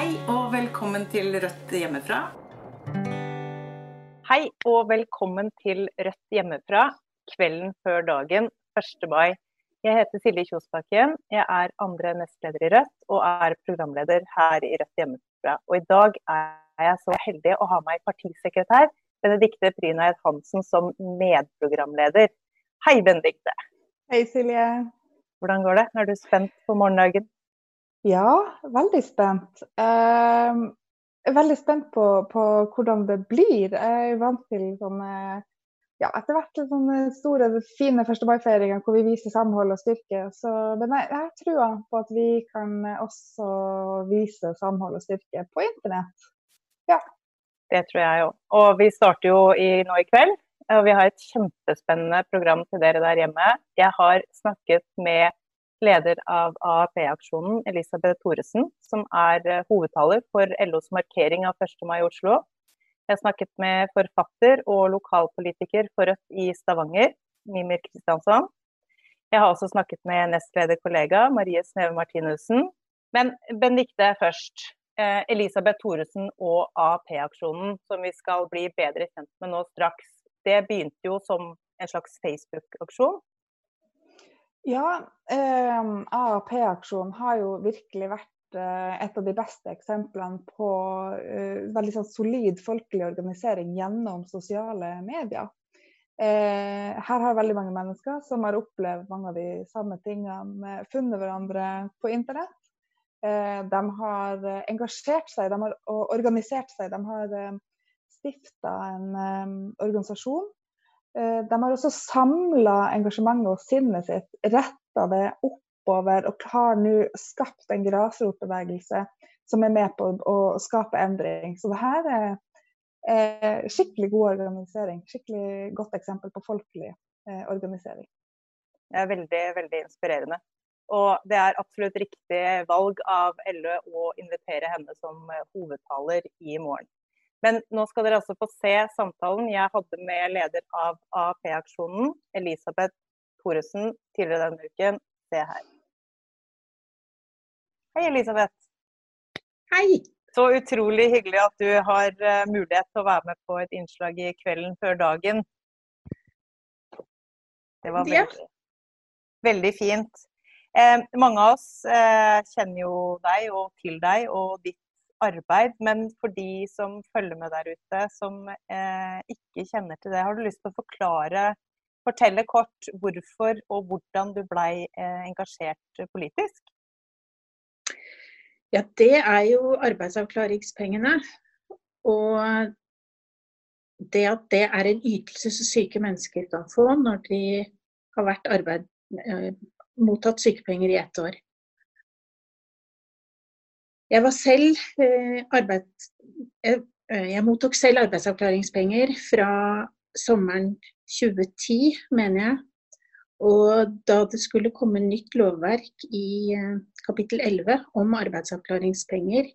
Hei og velkommen til Rødt hjemmefra. Hei og velkommen til Rødt hjemmefra, kvelden før dagen 1. mai. Jeg heter Silje Kjosbakken, jeg er andre nestleder i Rødt og er programleder her i Rødt hjemmefra. Og i dag er jeg så heldig å ha meg partisekretær Benedikte Prynaid Hansen som medprogramleder. Hei, Benedikte. Hei, Silje. Hvordan går det? Er du spent på morgendagen? Ja, veldig spent. Eh, veldig spent på, på, hvordan det blir. Jeg er vant til sånne ja, etter hvert sånne store, fine 1. mai-feiringer hvor vi viser samhold og styrke. Så, men jeg har trua på at vi kan også vise samhold og styrke på internett. Ja. Det tror jeg òg. Og vi starter jo i, nå i kveld. Og vi har et kjempespennende program til dere der hjemme. Jeg har snakket med leder av AAP-aksjonen, Elisabeth Thoresen, som er eh, hovedtaler for LOs markering av 1. mai i Oslo. Jeg har snakket med forfatter og lokalpolitiker for Rødt i Stavanger, Mimir Kristiansson. Jeg har også snakket med nestlederkollega Marie Sneve Martinussen. Men Benedicte først. Eh, Elisabeth Thoresen og AAP-aksjonen, som vi skal bli bedre kjent med nå straks. Det begynte jo som en slags Facebook-aksjon ja, eh, AAP-aksjonen har jo virkelig vært eh, et av de beste eksemplene på eh, veldig sånn solid folkelig organisering gjennom sosiale medier. Eh, her har veldig mange mennesker som har opplevd mange av de samme tingene, funnet hverandre på internett. Eh, de har engasjert seg, de har organisert seg, de har eh, stifta en organisasjon Eh, de har også samla engasjementet og sinnet sitt, retta det oppover og har nå skapt en grasrotbevegelse som er med på å skape endring. Så det her er skikkelig god organisering. Skikkelig godt eksempel på folkelig eh, organisering. Det er veldig, veldig inspirerende. Og det er absolutt riktig valg av Elle å invitere henne som hovedtaler i morgen. Men nå skal dere altså få se samtalen jeg hadde med leder av AAP-aksjonen, Elisabeth Thoresen, tidligere denne uken. Se her. Hei, Elisabeth. Hei. Så utrolig hyggelig at du har uh, mulighet til å være med på et innslag i Kvelden før dagen. Det var veldig, veldig fint. Eh, mange av oss eh, kjenner jo deg og til deg og ditt arbeid. Men for de som følger med der ute, som eh, ikke kjenner til det, har du lyst til å forklare, fortelle kort hvorfor og hvordan du blei eh, engasjert politisk? Ja, det er jo arbeidsavklaringspengene. Og det at det er en ytelse som syke mennesker kan få når de har vært arbeid, eh, mottatt sykepenger i ett år. Jeg var selv eh, arbeid, jeg, eh, jeg mottok selv arbeidsavklaringspenger fra sommeren 2010, mener jeg. Og da det skulle komme nytt lovverk i eh, kapittel 11 om arbeidsavklaringspenger,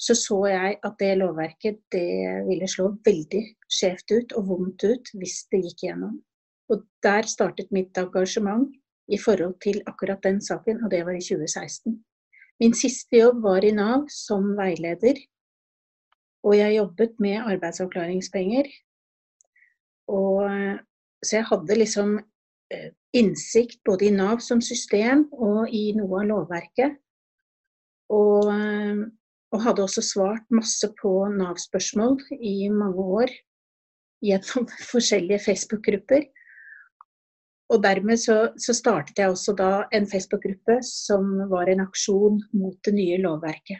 så så jeg at det lovverket det ville slå veldig skjevt ut og vondt ut hvis det gikk gjennom. Og der startet mitt engasjement i forhold til akkurat den saken, og det var i 2016. Min siste jobb var i Nav som veileder. Og jeg jobbet med arbeidsavklaringspenger. Og, så jeg hadde liksom eh, innsikt både i Nav som system og i noe av lovverket. Og, eh, og hadde også svart masse på Nav-spørsmål i mange år gjennom forskjellige Facebook-grupper. Og dermed så, så, startet jeg også da en Facebook-gruppe som var en aksjon mot det nye lovverket.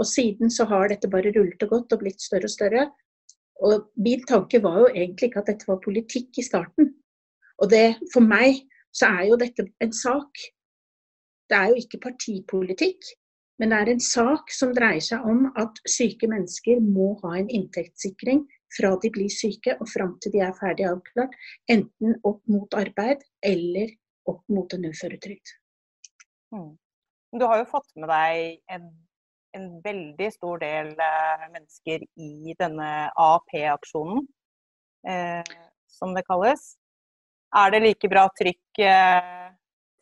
Og siden så har dette bare rullet og gått og blitt større og større. Og min tanke var jo egentlig ikke at dette var politikk i starten. Og det, for meg så er jo dette en sak. Det er jo ikke partipolitikk, men det er en sak som dreier seg om at syke mennesker må ha en inntektssikring fra de blir syke og fram til de er ferdig avklart, enten opp mot arbeid eller opp mot en uføretrygd. Mm. Du har jo fått med deg en, en veldig stor del eh, mennesker i denne AAP-aksjonen, eh, som det kalles. Er det like bra trykk, eh,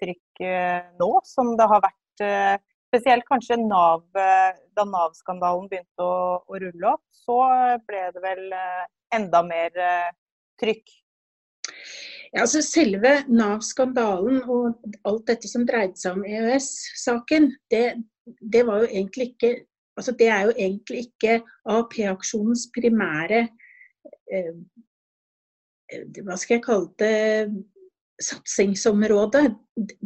trykk eh, nå som det har vært eh, spesielt kanskje NAV, da Nav-skandalen begynte å, å, rulle opp, så ble det vel enda mer trykk? Ja, altså Selve Nav-skandalen og alt dette som dreide seg om EØS-saken, det, det, var jo egentlig ikke altså Det er jo egentlig ikke AAP-aksjonens primære eh, Hva skal jeg kalle det satsingsområde.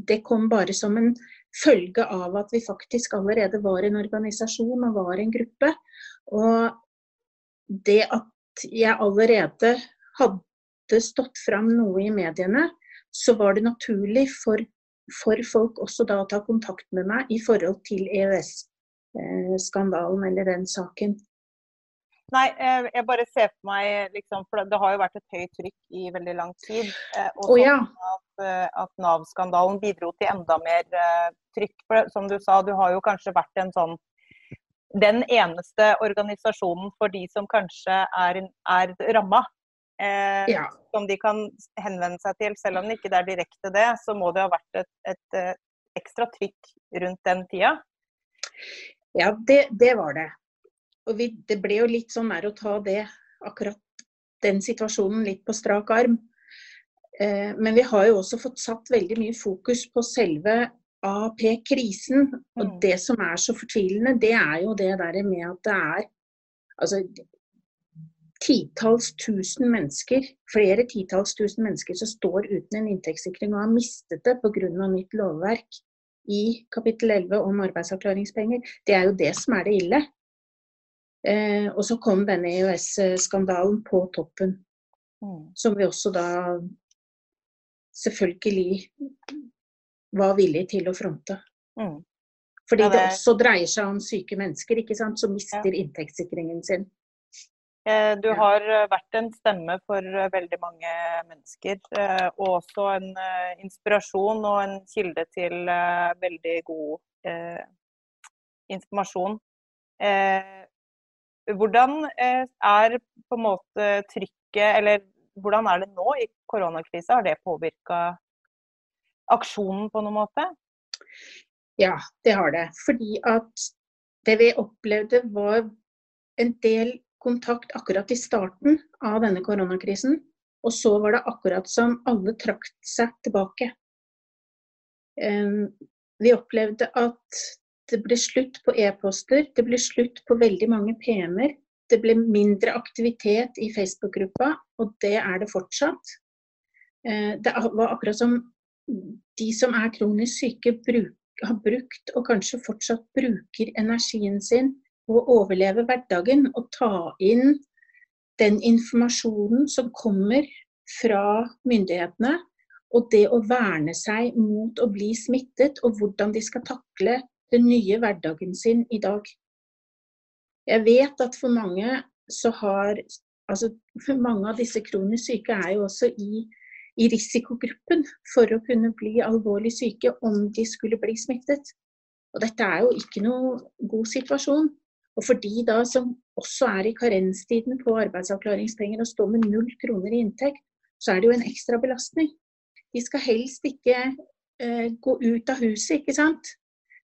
Det kom bare som en følge av at vi faktisk allerede var en organisasjon og var en gruppe. Og det at jeg allerede hadde stått fram noe i mediene, så var det naturlig for, for folk også da å ta kontakt med meg i forhold til EØS-skandalen eller den saken. Nei, eh, jeg bare ser for meg liksom, For det har jo vært et høyt trykk i veldig lang tid. Eh, og oh, ja. at, eh, at Nav-skandalen bidro til enda mer trykk. For som du sa, du har jo kanskje vært en sånn den eneste organisasjonen for de som kanskje er, er ramma. Eh, ja. Som de kan henvende seg til. Selv om det ikke er direkte det, så må det ha vært et, et, et ekstra trykk rundt den tida. Ja, det, det var det. Og vi, det ble jo litt sånn der å ta det, akkurat den situasjonen litt på strak arm. Eh, men vi har jo også fått satt veldig mye fokus på selve AAP-krisen. Og mm. det som er så fortvilende, det er jo det der med at det er altså, titalls tusen mennesker, flere titalls tusen mennesker som står uten en inntektssikring og har mistet det pga. nytt lovverk i kapittel 11 om arbeidsavklaringspenger. Det er jo det som er det ille. Eh, og så kom denne EØS-skandalen på toppen. Mm. Som vi også da selvfølgelig var villige til å fronte. Mm. Fordi ja, det... det... også dreier seg om syke mennesker ikke sant, som mister ja. inntektssikringen sin. Eh, du har eh, vært en stemme for eh, veldig mange mennesker, og også en inspirasjon og en kilde til veldig god informasjon. Hvordan eh, er på en måte trykket, eller hvordan er det nå i koronakrisa? Har det påvirka aksjonen på noen måte? Ja, det har det. Fordi at det vi opplevde var en del kontakt akkurat i starten av denne koronakrisen. Og så var det akkurat som alle trakk seg tilbake. Vi opplevde at det ble slutt på e-poster, det ble slutt på veldig mange PM-er. Det ble mindre aktivitet i Facebook-gruppa, og det er det fortsatt. Eh, det var akkurat som de som er kronisk syke, bruk, har brukt, og kanskje fortsatt bruker, energien sin på å overleve hverdagen og ta inn den informasjonen som kommer fra myndighetene, og det å verne seg mot å bli smittet, og hvordan de skal takle den nye hverdagen sin i dag. Jeg vet at for mange så har altså mange av disse kronisk syke er jo også i, i risikogruppen for å kunne bli alvorlig syke om de skulle bli smittet. Og dette er jo ikke noe god situasjon. Og for de da som også er i karenstiden på arbeidsavklaringspenger og står med null kroner i inntekt, så er det jo en ekstra belastning. De skal helst ikke eh, gå ut av huset, ikke sant.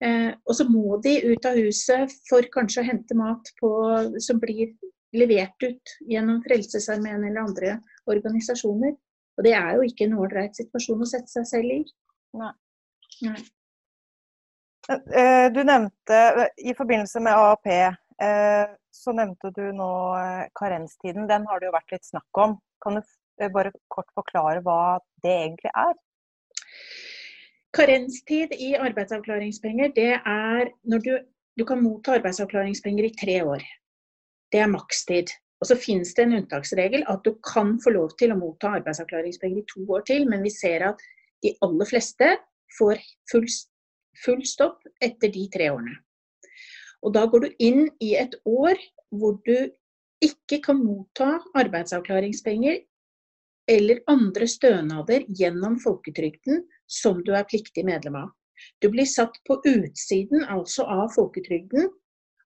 Eh, og så må de ut av huset for kanskje å hente mat på, som blir levert ut gjennom Frelsesarmeen eller andre organisasjoner. Og det er jo ikke en ålreit situasjon å sette seg selv i. Nei. Nei. Eh, du nevnte i forbindelse med AAP, eh, så nevnte du nå karenstiden. Den har det jo vært litt snakk om. Kan du bare kort forklare hva det egentlig er? Karenstid i arbeidsavklaringspenger, det er når du, du kan motta arbeidsavklaringspenger i tre år. Det er makstid. Og så finnes det en unntaksregel at du kan få lov til å motta arbeidsavklaringspenger i to år til, men vi ser at de aller fleste får full, full stopp etter de tre årene. Og da går du inn i et år hvor du ikke kan motta arbeidsavklaringspenger eller andre stønader gjennom folketrygden som du er pliktig medlem av. Du blir satt på utsiden altså av folketrygden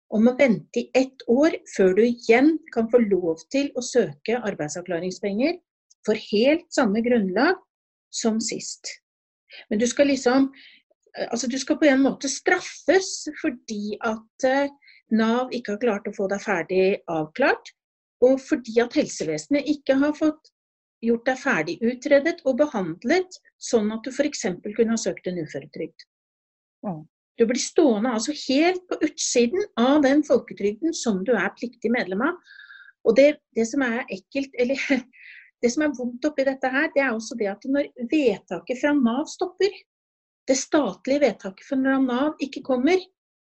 og må vente i ett år før du igjen kan få lov til å søke arbeidsavklaringspenger for helt samme grunnlag som sist. Men du skal liksom Altså, du skal på en måte straffes fordi at eh, Nav ikke har klart å få deg ferdig avklart, og fordi at helsevesenet ikke har fått gjort deg ferdig utredet og behandlet, sånn at du f.eks. kunne ha søkt en uføretrygd. Mm. Du blir stående altså helt på utsiden av den folketrygden som du er pliktig medlem av. Og det, det som er ekkelt, eller det som er vondt oppi dette her, det er også det at når vedtaket fra Nav stopper, det statlige vedtaket fra Nav ikke kommer,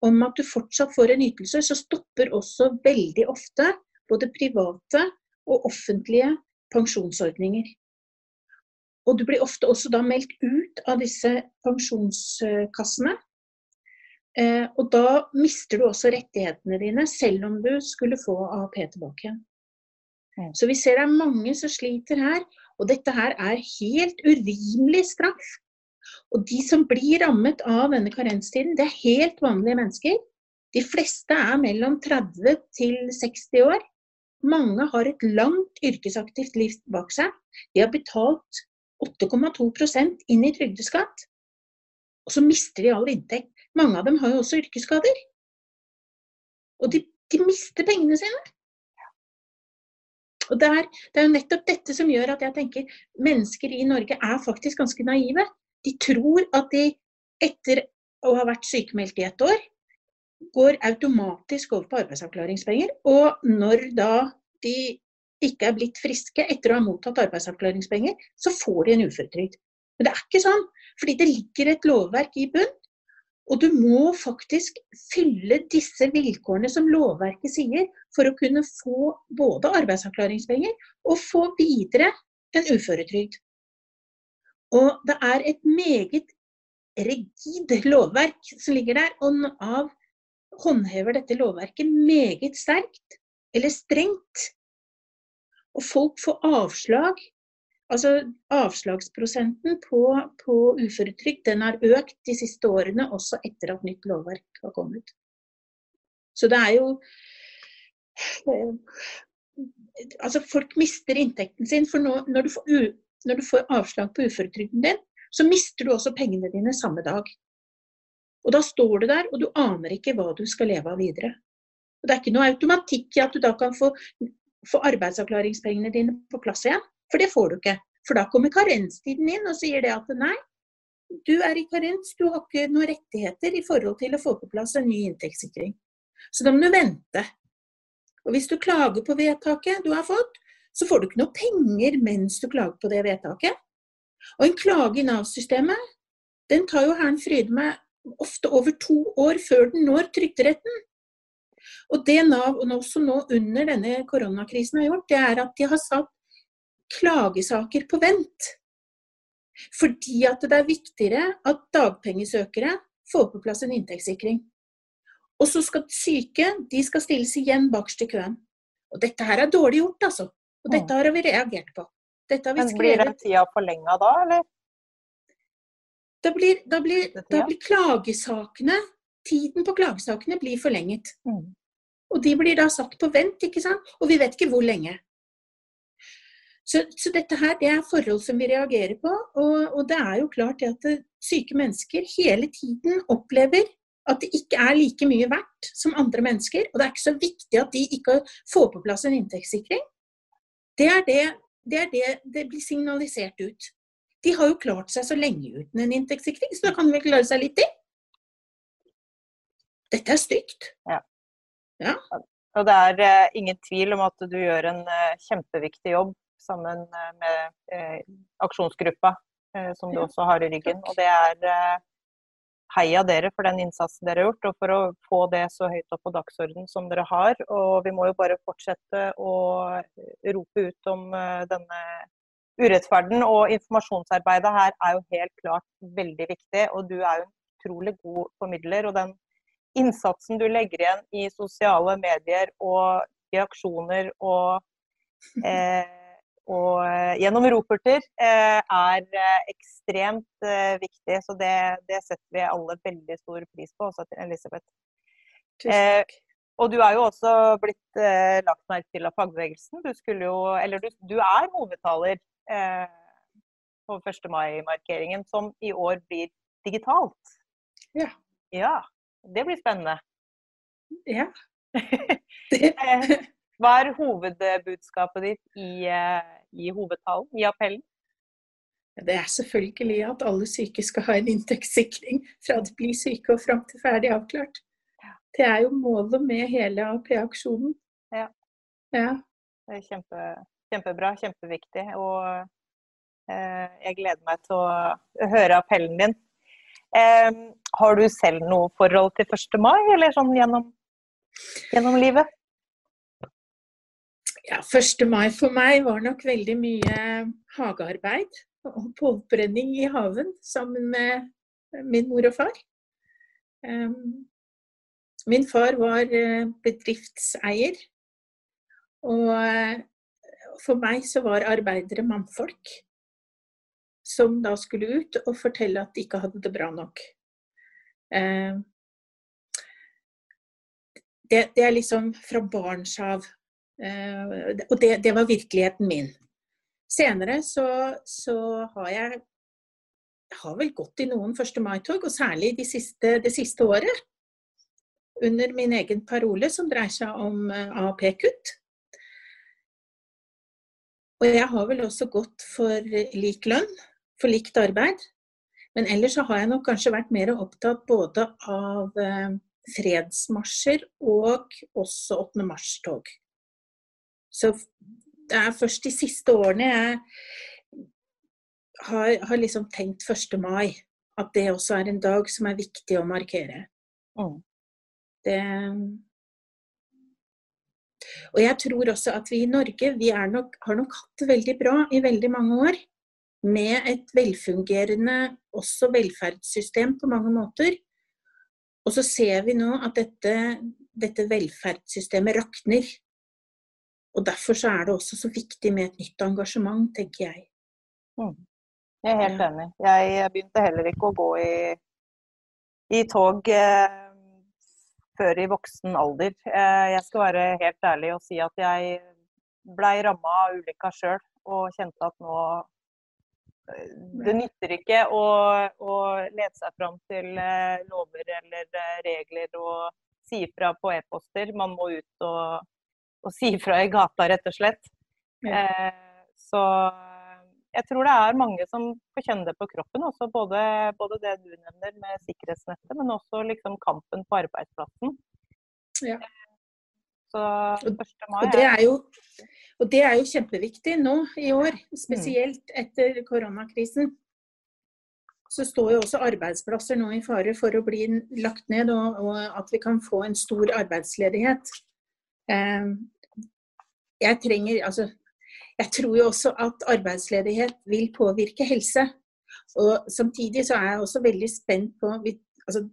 om at du fortsatt får en ytelse, så stopper også veldig ofte både private og offentlige pensjonsordninger. Og du blir ofte også da meldt ut av disse pensjonskassene. Eh, og da mister du også rettighetene dine, selv om du skulle få AAP tilbake igjen. Så vi ser det er mange som sliter her. Og dette her er helt urimelig straff. Og de som blir rammet av denne karenstiden, det er helt vanlige mennesker. De fleste er mellom 30 til 60 år. Mange har et langt yrkesaktivt liv bak seg. De har betalt 8,2% inn i trygdeskatt. Og så mister de all inntekt. Mange av dem har jo også yrkesskader. Og de, de mister pengene sine. Og det er, det er, jo nettopp dette som gjør at jeg tenker mennesker i Norge er faktisk ganske naive. De tror at de etter å ha vært sykemeldt i et år, går automatisk over på arbeidsavklaringspenger. Og når da de ikke er blitt friske etter å ha mottatt arbeidsavklaringspenger, så får de en uføretrygd. Men det er ikke sånn, fordi det ligger et lovverk i bunn. Og du må faktisk fylle disse vilkårene som lovverket sier, for å kunne få både arbeidsavklaringspenger og få videre en uføretrygd. Og det er et meget rigid lovverk som ligger der, og Nav håndhever dette lovverket meget sterkt, eller strengt. Og folk får avslag Altså, Avslagsprosenten på, på uføretrygd den har økt de siste årene, også etter at nytt lovverk har kommet. Så det er jo eh, Altså, folk mister inntekten sin. For nå, når, du får, når, du får, avslag på uføretrygden din, så mister du også pengene dine samme dag. Og da står du der, og du aner ikke hva du skal leve av videre. Og Det er ikke noe automatikk i at du da kan få, få arbeidsavklaringspengene dine på plass igjen. For det får du ikke. For da kommer karenstiden inn og sier det at nei, du er i karens, du har ikke noen rettigheter i forhold til å få på plass en ny inntektssikring. Så da må du vente. Og hvis du klager på vedtaket du har fått, så får du ikke noe penger mens du klager på det vedtaket. Og en klage i Nav-systemet, den tar jo herren Fryde meg ofte over to år før den når Trygderetten. Og det Nav også nå under denne koronakrisen har gjort, det er at de har satt klagesaker på vent. Fordi at det er viktigere at dagpengesøkere får på plass en inntektssikring. Og så skal syke de skal stilles igjen bakerst i køen. Og dette her er dårlig gjort, altså. Og dette har vi reagert på. Dette har vi Men Blir den tida forlenga da, eller? Da blir, da, blir, da blir, klagesakene Tiden på klagesakene blir forlenget. Mm. Og de blir da satt på vent, ikke sant. Og vi vet ikke hvor lenge. Så, så, dette her det er forhold som vi reagerer på. Og, og det er jo klart at syke mennesker hele tiden opplever at det ikke er like mye verdt som andre mennesker. Og det er ikke så viktig at de ikke får på plass en inntektssikring. Det er det det, er det, det blir signalisert ut. De har jo klart seg så lenge uten en inntektssikring, så da kan de vel klare seg litt til. Dette er stygt. Ja. ja. Og det er eh, ingen tvil om at du gjør en eh, kjempeviktig jobb sammen eh, med eh, aksjonsgruppa, eh, som du også har i ryggen. Og det er heia dere for den innsatsen dere har gjort, og for å få det så høyt opp på dagsorden som dere har. Og vi må jo bare fortsette å rope ut om denne urettferden. Og informasjonsarbeidet her er jo helt klart veldig viktig, og du er jo en utrolig god formidler. og den innsatsen du legger igjen i sosiale medier og i aksjoner og eh, og eh, gjennom roperter eh, er eh, ekstremt viktig. Så det, det, setter vi alle veldig stor pris på, også til Elisabeth. Tusen takk. Og du er jo også blitt eh, lagt merke til av fagbevegelsen. Du, jo, du, du er hovedtaler eh, på 1. mai-markeringen, som i år blir digitalt. Ja. Ja, det blir spennende. Ja. Eh, Hva er hovedbudskapet ditt i, eh, i hovedtalen, i appellen? Det er selvfølgelig at alle syke skal ha en inntektssikring fra de blir syke og fram til ferdig avklart. Det er jo målet med hele AAP-aksjonen. Ja. ja. Det er kjempe, kjempebra, kjempeviktig. Og eh, jeg gleder meg til å høre appellen din. Eh, har du selv noe forhold til 1. mai, eller sånn gjennom, gjennom livet? Ja, 1. mai for meg var nok veldig mye hagearbeid og påbrenning i haven sammen med min mor og far. Um, min far var bedriftseier, og for meg så var arbeidere mannfolk. Som da skulle ut og fortelle at de ikke hadde det bra nok. Uh, det, det, er liksom fra barns av. og det, det var virkeligheten min. Senere så, så har jeg, jeg har vel gått i noen 1. mai-tog, og særlig de siste, det siste året. Under min egen parole, som dreier seg om eh, AAP-kutt. Og jeg har vel også gått for lik lønn, for likt arbeid. Men ellers så har jeg nok kanskje vært mer opptatt både av eh, fredsmarsjer og også 8. mars-tog. Så det er først de siste årene jeg har, har liksom tenkt 1. mai. At det også er en dag som er viktig å markere. Mm. Det Og jeg tror også at vi i Norge vi nok, har nok hatt det veldig bra i veldig mange år. Med et velfungerende også velferdssystem på mange måter. Og så ser vi nå at dette, dette velferdssystemet rakner. Og Derfor så er det også så viktig med et nytt engasjement, tenker jeg. Mm. Jeg er helt enig. Jeg begynte heller ikke å gå i, i tog eh, før i voksen alder. Eh, jeg skal være helt ærlig og si at jeg blei ramma av ulykka sjøl og kjente at nå eh, det nytter ikke å, å lede seg fram til eh, lover eller regler og si fra på e-poster. Man må ut og og si fra i gata, rett og slett. Ja. Eh, så jeg tror det er mange som får kjenne det på kroppen. Også både, både det du nevner med sikkerhetsnettet, men også liksom kampen på arbeidsplassen. Ja. Så 1. mai og det, er jo, og det er jo kjempeviktig nå i år, spesielt etter koronakrisen. Så står jo også arbeidsplasser nå i fare for å bli lagt ned, og, og at vi kan få en stor arbeidsledighet. Eh, jeg trenger Altså, jeg tror jo også at arbeidsledighet vil påvirke helse. Og samtidig så er jeg også veldig spent på altså,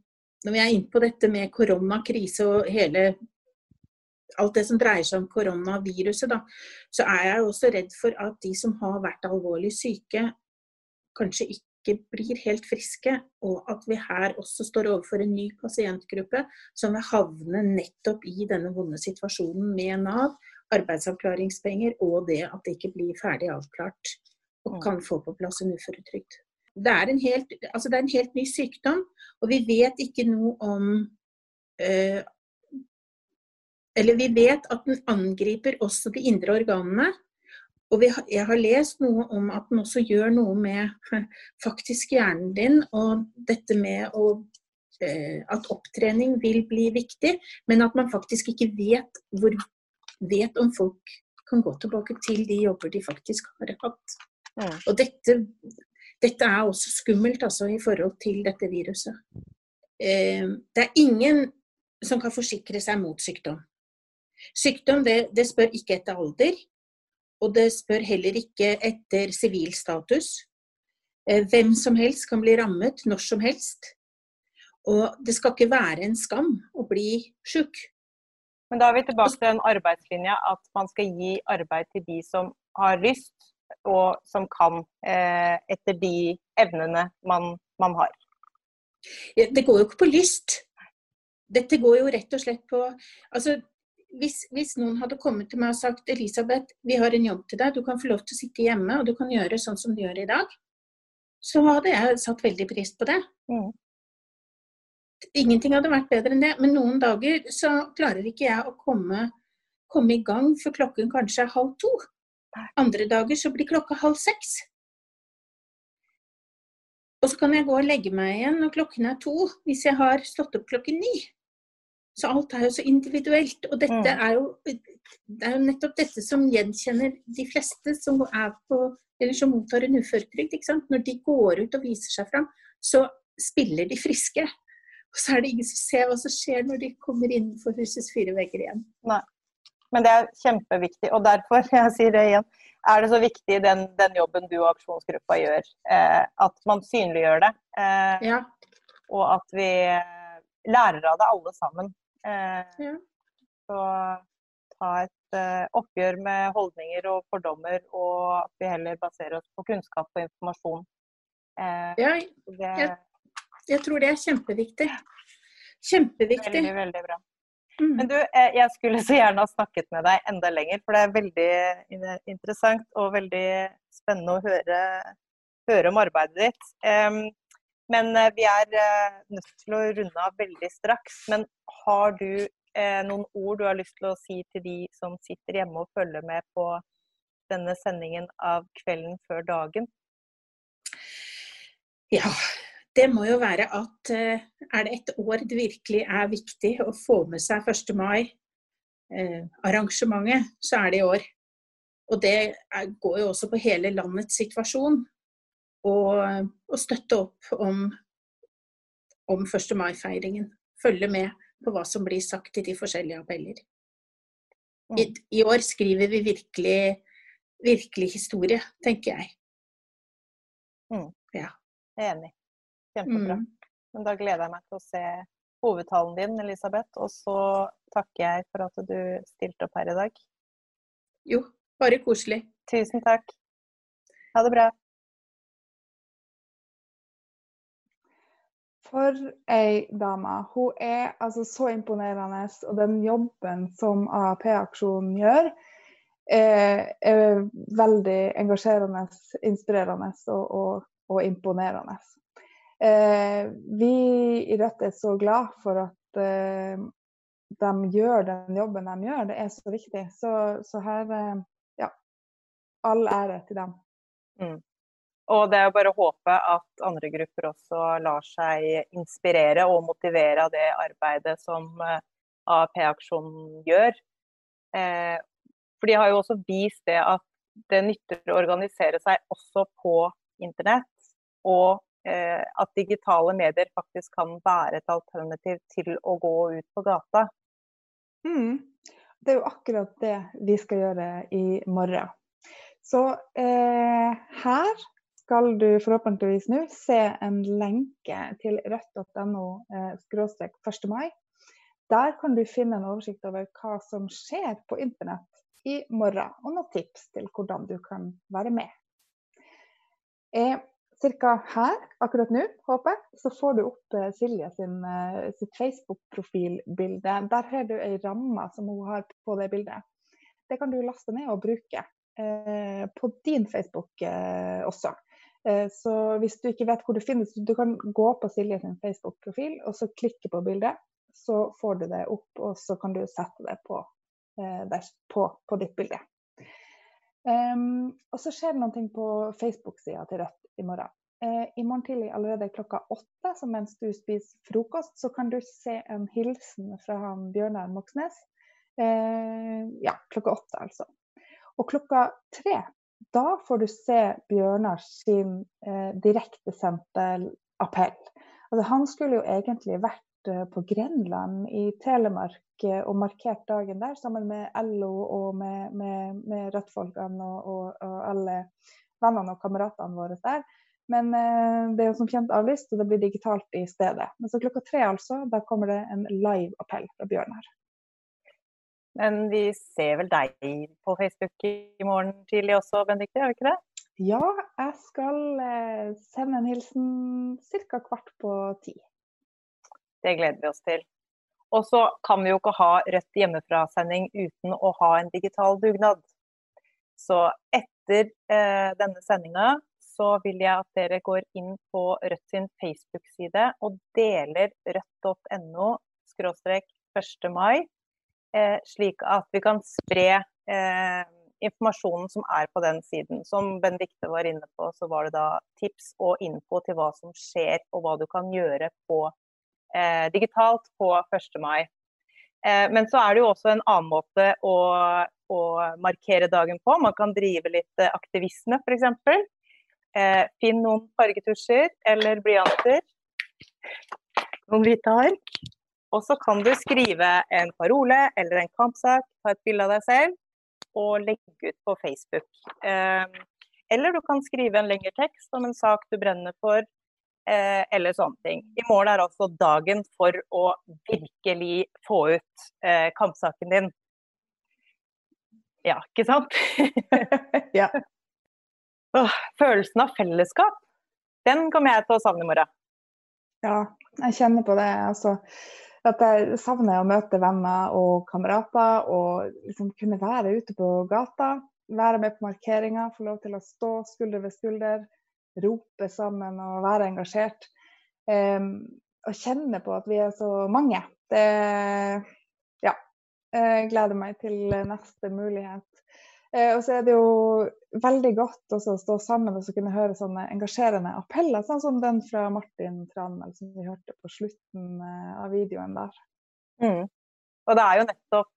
Når vi er inne på dette med koronakrise og hele alt det som dreier seg om koronaviruset, da, så er jeg også redd for at de som har vært alvorlig syke, kanskje ikke blir helt friske, og at vi her også står overfor en ny pasientgruppe som vil havne nettopp i denne vonde situasjonen med Nav, arbeidsavklaringspenger og det at det ikke blir ferdig avklart og mm. kan få på plass en uføretrygd. Det er en helt, altså det er en helt ny sykdom, og vi vet ikke noe om øh, Eller vi vet at den angriper også de indre organene. Og vi, jeg har lest noe om at den også gjør noe med faktisk hjernen din, og dette med å øh, at opptrening vil bli viktig, men at man faktisk ikke vet hvor vet om folk kan gå tilbake til de jobber de faktisk har hatt. Ja. Og dette, dette, er også skummelt altså, i forhold til dette viruset. Eh, det er ingen som kan forsikre seg mot sykdom. Sykdom det, det spør ikke etter alder, og det spør heller ikke etter sivilstatus. Eh, hvem som helst kan bli rammet når som helst. Og det skal ikke være en skam å bli sjuk. Men da er vi tilbake til den arbeidslinja at man skal gi arbeid til de som har lyst, og som kan eh, etter de evnene man, man har. Ja, det går jo ikke på lyst. Dette går jo rett og slett på altså, hvis, hvis, noen hadde kommet til meg og sagt Elisabeth, vi har en jobb til deg, du kan få lov til å sitte hjemme og du kan gjøre sånn som du gjør i dag, så hadde jeg satt veldig pris på det. Mm. Ingenting hadde vært bedre enn det. Men noen dager så klarer ikke jeg å komme, komme i gang før klokken kanskje er halv to. Andre dager så blir klokka halv seks. Og så kan jeg gå og legge meg igjen når klokken er to, hvis jeg har stått opp klokken ni. Så alt er jo så individuelt. Og dette Mm. er jo, det er jo nettopp dette som gjenkjenner de fleste som er på, eller som mottar en uføretrygd. Når de går ut og viser seg fram, så spiller de friske. Og så er det ingen som ser hva som skjer når de kommer innenfor husets fire vegger igjen. Nei. Men det er kjempeviktig, og derfor, jeg sier det igjen, er det så viktig den, den jobben du og aksjonsgruppa gjør. Eh, at man synliggjør det, eh, Ja, og at vi eh, lærer av det alle sammen. Eh, Ja. Så ta et eh, oppgjør med holdninger og fordommer, og at vi heller baserer oss på kunnskap og informasjon. Eh, ja det. Jeg tror det er kjempeviktig. Kjempeviktig. Veldig, veldig bra. Mm. Men du, eh, jeg skulle så gjerne ha snakket med deg enda lenger, for det er veldig interessant og veldig spennende å høre, høre om arbeidet ditt. Um, men eh, vi er eh, nødt til å runde av veldig straks. Men har du eh, noen ord du har lyst til å si til de som sitter hjemme og følger med på denne sendingen av Kvelden før dagen? Ja, det må jo være at eh, er det et år det virkelig er viktig å få med seg 1. mai-arrangementet, så er det i år. Og det er, går jo også på hele landets situasjon. Og, og støtte opp om, om 1. mai-feiringen. Følge med på hva som blir sagt i de forskjellige appeller. I, I år skriver vi virkelig, virkelig historie, tenker jeg. Jeg er enig. Kjempebra. Mm. Men da gleder jeg meg til å se hovedtalen din, Elisabeth. Og så takker jeg for at du stilte opp her i dag. Jo, bare koselig. Tusen takk. Ha det bra. For ei dame. Hun er altså så imponerende, og den jobben som AAP-aksjonen gjør, er, er veldig engasjerende, inspirerende og, og, og imponerende. Eh, vi i Rødt er så glad for at eh, de gjør den jobben de gjør. Det er så viktig. Så, så her eh, ja, all ære til dem. Og det er jo bare å håpe at andre grupper også lar seg inspirere og motivere av det arbeidet som AAP-aksjonen gjør. Eh, For de har jo også vist det at det nytter å organisere seg også på internett. Og at digitale medier faktisk kan være et alternativ til å gå ut på gata. Mm. Det er jo akkurat det vi skal gjøre i morgen. Så eh, her skal du forhåpentligvis nå se en lenke til rødt.no eh, 1. mai. Der kan du finne en oversikt over hva som skjer på internett i morgen, og noen tips til hvordan du kan være med. Eh, Cirka her, akkurat nå, håper jeg, så får du opp eh, Silje sin, eh, sitt Facebook-profilbilde. Der har du ei ramme som hun har på det bildet. Det kan du laste ned og bruke eh, på din Facebook eh, også. Eh, så hvis du ikke vet hvor det finnes, du kan gå på Silje sin Facebook-profil og så klikke på bildet. Så får du det opp, og så kan du sette det på, eh, der, på, på ditt bilde. Um, og så skjer det noe på Facebook-sida til Rødt i morgen. Eh, I morgen tidlig allerede klokka åtte, så mens du spiser frokost, så kan du se en hilsen fra han Bjørnar Moxnes. Eh, ja, klokka åtte, altså. Og klokka tre, da får du se Bjørnar sin eh, direktesendte appell. Altså, han skulle jo egentlig vært eh, på Grenland i Telemark eh, og markert dagen der sammen med LO og med, med, med Rødt-folkene og, og, og alle vennene og kameratene våre der. Men eh, det er jo som kjent avlyst, og det blir digitalt i stedet. Men så klokka tre, altså, da kommer det en live appell fra Bjørn her. Men vi ser vel deg på Facebook i morgen tidlig også, Benedicte, gjør vi ikke det? Ja, jeg skal eh, sende en hilsen ca. kvart på ti. Det gleder vi oss til. Og så kan vi jo ikke ha Rødt hjemmefra-sending uten å ha en digital dugnad. Så etter eh, denne sendinga så vil jeg at dere går inn på Rødt sin Facebook-side og deler rødt.no 1. mai, eh, slik at vi kan spre eh, informasjonen som er på den siden. Som Benedicte var inne på, så var det da tips og info til hva som skjer, og hva du kan gjøre på, eh, digitalt på 1. mai. Eh, men så er det jo også en annen måte å å markere dagen på. Man kan drive litt eh, aktivisme, f.eks. Eh, finn noen fargetusjer eller blyanter. Noen hvite ark. Og så kan du skrive en parole eller en kampsak, ta et bilde av deg selv og legge ut på Facebook. Eller du kan skrive en lengre tekst om en sak du brenner for, eh, eller sånne ting. I morgen er altså dagen for å virkelig få ut eh, kampsaken din. Ja, ikke sant? ja. Åh, følelsen av fellesskap, den kommer jeg til å savne i morgen. Ja, jeg kjenner på det. Altså, at jeg savner å møte venner og kamerater og liksom kunne være ute på gata. Være med på markeringer, få lov til å stå skulder ved skulder, rope sammen og være engasjert. Um, og kjenne på at vi er så mange. Det, jeg gleder meg til neste mulighet. Eh, og så er det jo veldig godt å stå sammen og kunne høre sånne engasjerende appeller, sånn som den fra Martin Tranmæl som vi hørte på slutten eh, av videoen der. Mm. Og det er jo nettopp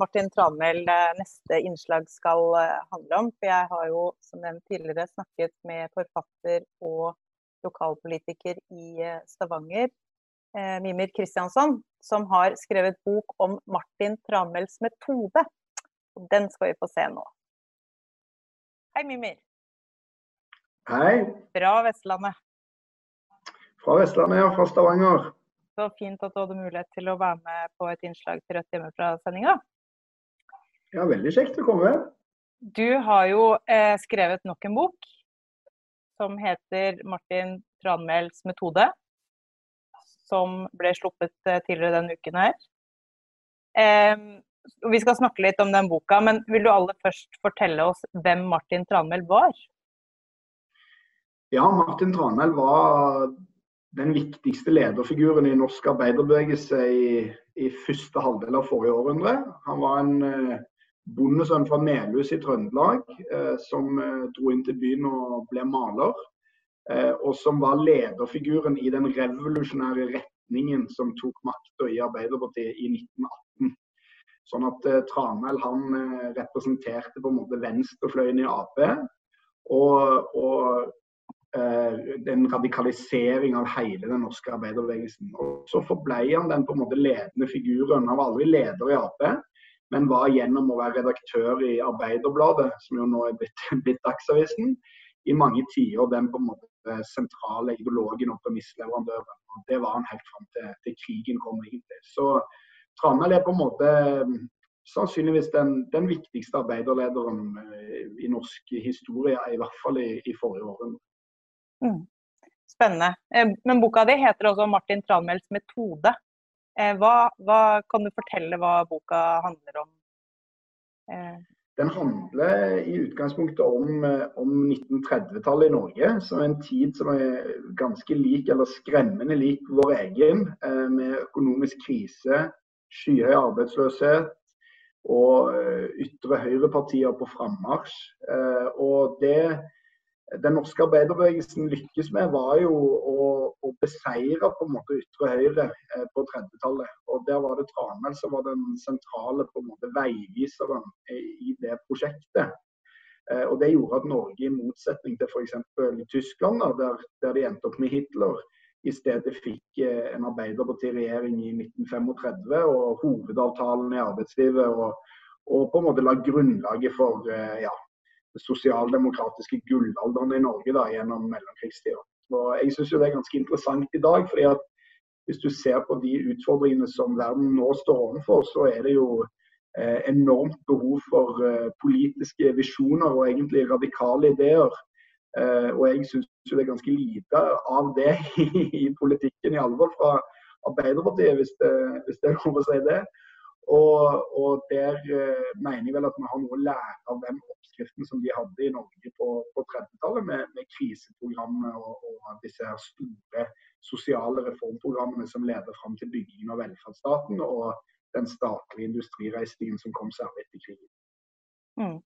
Martin Tranmæl eh, neste innslag skal handle om. For jeg har jo som nevnt tidligere snakket med forfatter og lokalpolitiker i Stavanger, eh, Mimir Kristiansson, som har skrevet bok om Martin Tranmæls metode. Og den skal vi få se nå. Hei, Mimir. Hei. Fra Vestlandet. Fra Vestlandet, ja. Fra Stavanger. Så fint at du hadde mulighet til å være med på et innslag til Rødt hjemmefra-sendinga. Ja, veldig kjekt å komme. Du har jo eh, skrevet nok en bok som heter 'Martin Tranmæls metode' som ble sluppet eh, tidligere denne uken her. vi skal snakke litt om den boka, men vil du aller først fortelle oss hvem Martin Tranmæl var? Ja, Martin Tranmæl var den viktigste lederfiguren i norsk arbeiderbevegelse i, i første halvdel av forrige århundre. Han var en eh, bondesønn fra Melhus i Trøndelag eh, som eh, dro inn til byen og ble maler. Og som var lederfiguren i den revolusjonære retningen som tok makta i Arbeiderpartiet i 1918. Sånn at Tranmæl han representerte på en måte venstrefløyen i Ap. Og, og en radikalisering av hele den norske arbeiderbevegelsen. Og Så forble han den på en måte ledende figuren. Han var aldri leder i Ap, men var gjennom å være redaktør i Arbeiderbladet, som jo nå er blitt, blitt Dagsavisen, i mange tiår den på en måte sentrale ideologen og premissleverandøren. Det var han helt fram til, til, krigen kom, egentlig. Så Tranel er på en måte mm, sannsynligvis den, den viktigste arbeiderlederen eh, i norsk historie, i hvert fall i, i forrige århundre. Mm. Spennende. Eh, men boka di heter også 'Martin Tranmæls metode'. Eh, hva, hva, kan du fortelle hva boka handler om? Den handler i utgangspunktet om, eh, om 1930-tallet i Norge, som er en tid som er ganske lik, eller skremmende lik vår egen, eh, med økonomisk krise, skyhøy arbeidsløshet og eh, ytre høyrepartier på frammarsj. Og det den norske arbeiderbevegelsen lykkes med, var jo å, å beseire på en måte ytre høyre eh, på 30-tallet. Og Der var det Tranmæl som var den sentrale på en måte veiviseren i det prosjektet. Eh, og Det gjorde at Norge, i motsetning til f.eks. Tyskland, der, der de endte opp med Hitler, i stedet fikk eh, en arbeiderpartiregjering i 1935 og hovedavtalen i arbeidslivet. og, og på en måte la grunnlaget for ja, sosialdemokratiske gullalderen i Norge da, gjennom mellomkrigstida. Jeg syns det er ganske interessant i dag. fordi at Hvis du ser på de utfordringene som verden nå står overfor, så er det jo eh, enormt behov for eh, politiske visjoner og egentlig radikale ideer. Eh, og jeg syns det er ganske lite av det i, i politikken, i alvor fra Arbeiderpartiet, hvis det, hvis det er lov å si det. Og, og der eh, mener jeg vel at vi har noe å lære av den oppskriften som de hadde i Norge på, på 30-tallet, med, med kriseprogrammet og, og, disse store sosiale reformprogrammene som leder fram til byggingen av velferdsstaten, og den statlige industrireisningen som kom særlig etter krigen. Mm.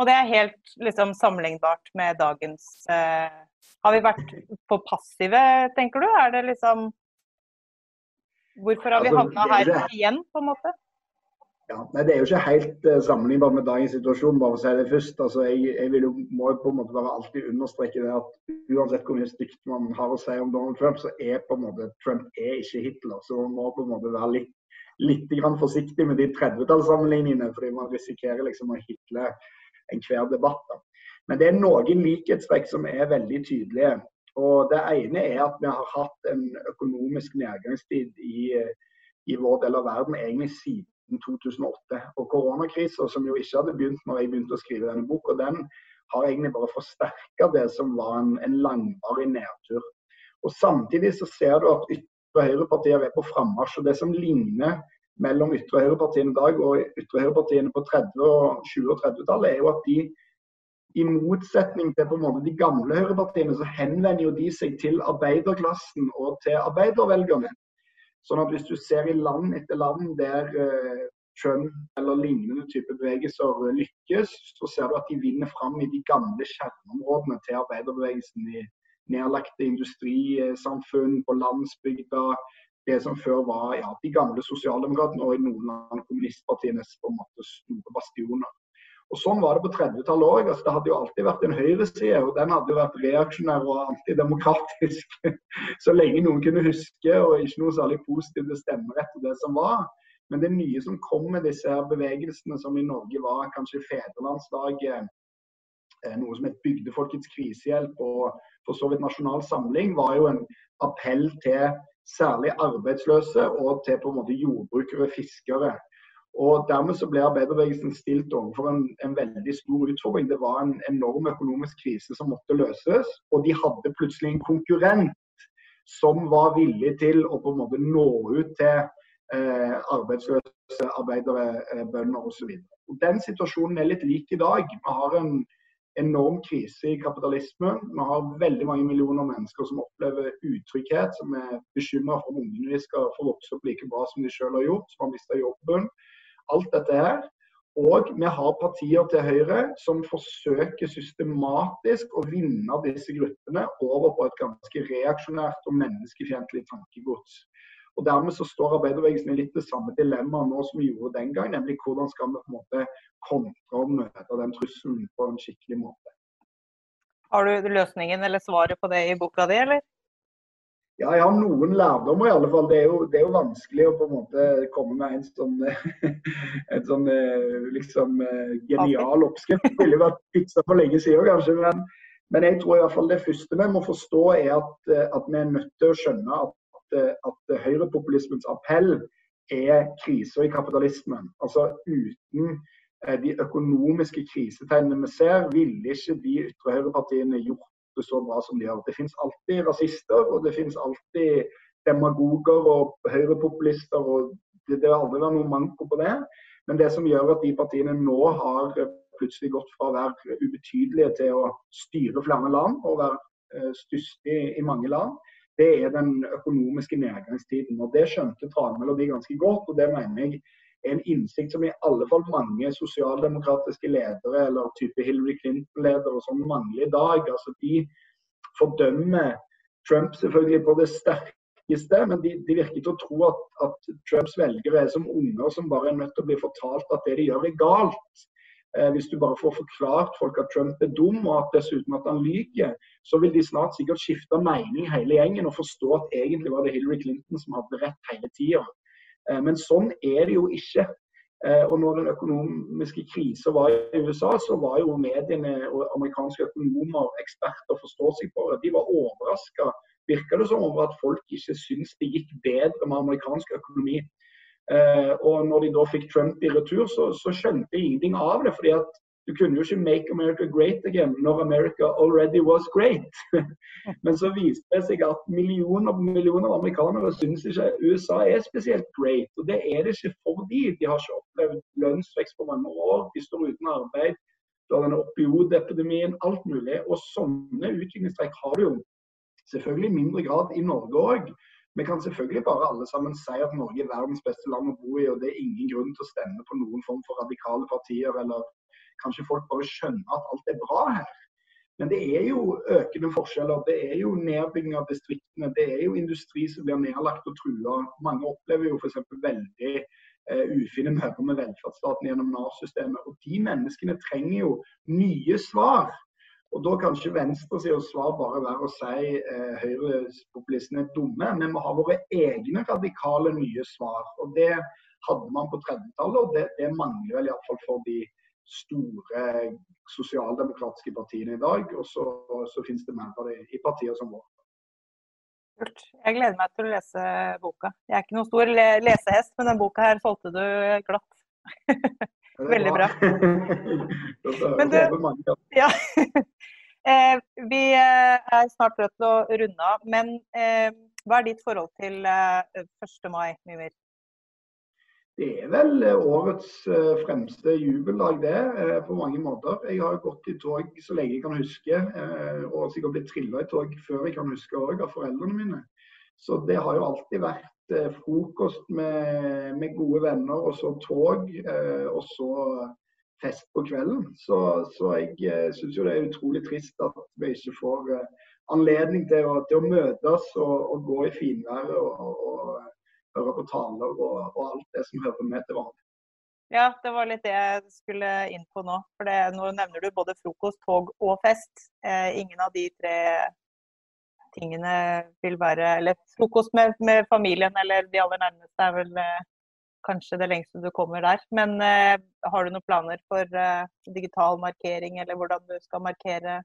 Og det er helt liksom, sammenlignbart med dagens eh, Har vi vært for passive, tenker du? Er det liksom Hvorfor har vi altså, havna her igjen, på en måte? Ja, nei, Det er jo ikke helt uh, sammenlignbart med dagens situasjon, bare for å si det først. Altså, jeg, jeg vil jo, må jo på en måte bare alltid understreke det at uansett hvor mye stygt man har å si om Donald Trump, så er på en måte Trump er ikke Hitler. Så man må på en måte være litt, litt forsiktig med de 30-tallssammenligningene, fordi man risikerer liksom å hitle enhver debatt. Da. Men det er noen likhetstrekk som er veldig tydelige. Og Det ene er at vi har hatt en økonomisk nedgangstid i, i vår del av verden egentlig siden 2008. Og Koronakrisa, som jo ikke hadde begynt når jeg begynte å skrive denne boka, den har egentlig bare forsterka det som var en, en, langvarig nedtur. Og Samtidig så ser du at ytre høyrepartier er på frammarsj. og Det som ligner mellom ytre høyrepartiene i dag og ytre høyrepartiene på 30-, og 20- og 30-tallet, er jo at de i motsetning til på en måte de gamle høyrepartiene, så henvender jo de seg til arbeiderklassen og til arbeidervelgerne. Sånn at hvis du ser i land etter land der kjønn Trump eller lignende type bevegelser lykkes, så ser du at de vinner fram i de gamle kjerneområdene til arbeiderbevegelsen. i nedlagte industrisamfunn på landsbygda, det som før var ja, de gamle sosialdemokratene og i noen av kommunistpartienes på en måte store bastioner. Og Sånn var det på 30-tallet òg. Altså, det hadde jo alltid vært en høyreside, og den hadde jo vært reaksjonær og antidemokratisk så lenge noen kunne huske, og ikke noe særlig positivt til stemmerett og det som var. Men det nye som kom med disse bevegelsene, som i Norge var kanskje fedrelandsdagen, eh, noe som het Bygdefolkets krisehjelp og for så vidt Nasjonal Samling, var jo en appell til særlig arbeidsløse og til på en måte jordbrukere, og fiskere. Og Dermed så ble arbeiderbevegelsen stilt overfor en, en, veldig stor utfordring. Det var en enorm økonomisk krise som måtte løses, og de hadde plutselig en konkurrent som var villig til å på en måte nå ut til eh, arbeidsløse arbeidere, eh, bønder osv. Den situasjonen er litt lik i dag. Vi har en enorm krise i kapitalismen. Vi har veldig mange millioner mennesker som opplever utrygghet, som er bekymra for om ungene skal få vokse opp like bra som de selv har gjort, som har mista jobben. Alt dette her. Og vi har partier til høyre som forsøker systematisk å vinne disse gruppene over på et ganske reaksjonært og menneskefiendtlig tankegods. Og Dermed så står arbeiderbevegelsen i litt det samme dilemmaet nå som vi gjorde den gang, nemlig hvordan skal vi på en måte kontre og møte den trusselen på en skikkelig måte. Har du løsningen eller svaret på det i boka di, eller? Ja, jeg har noen lærdommer i alle fall. Det er, jo, det er jo vanskelig å på en måte komme med en sånn, en sånn eh, liksom eh, genial oppskrift. Det ville vært fiksa for lenge siden kanskje. Men, men, jeg tror i hvert fall det første vi må forstå er at, eh, at vi er nødt til å skjønne at at høyrepopulismens appell er kriser i kapitalismen. Altså Uten de økonomiske krisetegnene vi ser, ville ikke de ytre høyrepartiene gjort så bra som de gjør. Det finnes alltid rasister, og det finnes alltid demagoger og høyrepopulister. og Det, det har aldri vært noe manko på det. Men det som gjør at de partiene nå har plutselig gått fra å være ubetydelige til å styre flere land og være eh, største i mange land, det er den økonomiske nedgangstiden. og Det skjønte Tranmæl ganske godt. og Det mener jeg en innsikt som i alle fall mange sosialdemokratiske ledere eller type Hillary Clinton-ledere som mangler i dag. altså De fordømmer Trump selvfølgelig på det sterkeste, men de, de virker til å tro at, at, Trumps velgere er som unger som bare er nødt til å bli fortalt at det de gjør er galt. Eh, hvis du bare får forklart folk at Trump er dum og at dessuten at han lyver, så vil de snart sikkert skifte mening hele gjengen og forstå at egentlig var det Hillary Clinton som hadde rett hele tida. Eh, men sånn er det jo ikke. Eh, og når den økonomiske krisa var i USA, så var jo mediene og amerikanske økonomer, eksperter, forstår seg på det. De var overraska, virka det som, over at folk ikke syntes det gikk bedre med amerikansk økonomi Eh, og når de da fikk Trump i retur, så, så skjønte de ingenting av det. fordi at Du kunne jo ikke 'make America great again' når America already was great. Men så viste det seg at millioner og millioner av amerikanere syns ikke USA er spesielt great. Og det er det ikke fordi de har ikke opplevd lønnsvekst på mange år, de står uten arbeid, du har denne opiodepidemien, alt mulig. Og sånne utviklingstrekk har du jo selvfølgelig i mindre grad i Norge òg. Vi kan selvfølgelig bare alle sammen si at Norge er verdens beste land å bo i, og det er ingen grunn til å stemme på noen form for radikale partier eller kanskje folk bare skjønner at alt er bra her. Men det er jo økende forskjeller. Det er jo nedbygging av distriktene. Det er jo industri som blir nedlagt og trua. Mange opplever jo f.eks. veldig eh, ufine møter med velferdsstaten gjennom Nav-systemet. Og de menneskene trenger jo nye svar. Og Da kan ikke venstresidas svar bare være å si eh, høyrepopulistene er dumme. Vi må ha våre egne radikale nye svar. Og Det hadde man på 30-tallet, og det, det mangler vel iallfall for de store sosialdemokratiske partiene i dag. Og så, så finnes det mer av det i partier som vårt. Kult. Jeg gleder meg til å lese boka. Jeg er ikke noen stor lesehest, men den boka her solgte du glatt. Veldig bra. men du, ja. Eh, vi eh, er snart nødt til å runde av, men eh, hva er ditt forhold til 1. mai, Mimir? Det er vel eh, årets eh, fremste jubeldag, det, eh, på mange måter. Jeg har gått i tog så lenge jeg kan huske, og sikkert blitt trilla i tog før jeg kan huske òg, av foreldrene mine. Så det har jo alltid vært frokost med, med gode venner, og så tog, og så fest på kvelden. Så, så jeg syns jo det er utrolig trist at vi ikke får anledning til å, til å møtes og, og, gå i finværet og, og høre på taler og, og, alt det som hører med til vanlig. Ja, det var litt det jeg skulle inn på nå. For det, nå nevner du både frokost, tog og fest. Eh, ingen av de tre tingene vil være Eller frokost med, med familien eller de aller nærmeste er vel eh, kanskje det lengste du kommer der. Men eh, har du noen planer for eh, digital markering, eller hvordan du skal markere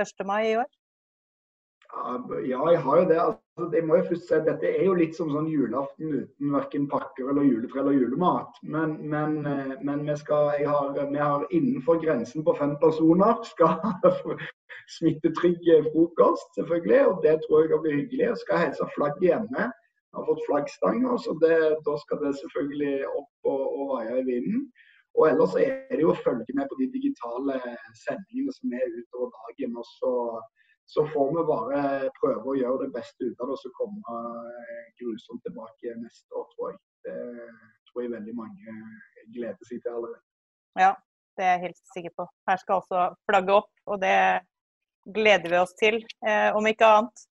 1. mai i år? Ja, jeg har jo det. Altså, jeg må jo først si at Dette er jo litt som sånn julaften uten verken pakker eller juletre eller julemat. Men, men, eh, men vi, skal, har, vi, har, innenfor grensen på fem personer skal smittetrygg frokost, selvfølgelig. Og det tror jeg blir hyggelig. Jeg skal helse flagget hjemme. Jeg har fått flaggstanger, så det, da skal det selvfølgelig opp og, og vaie i vinden. Og ellers er det jo å følge med på de digitale sendingene som er utover dagen. og så så får vi bare prøve å gjøre det beste ut av det og så komme eh, grusomt tilbake neste år, tror jeg. Det tror jeg veldig mange gleder seg til allerede. Ja, det er jeg helt sikker på. Her skal også flagget opp, og det gleder vi oss til, eh, om ikke annet.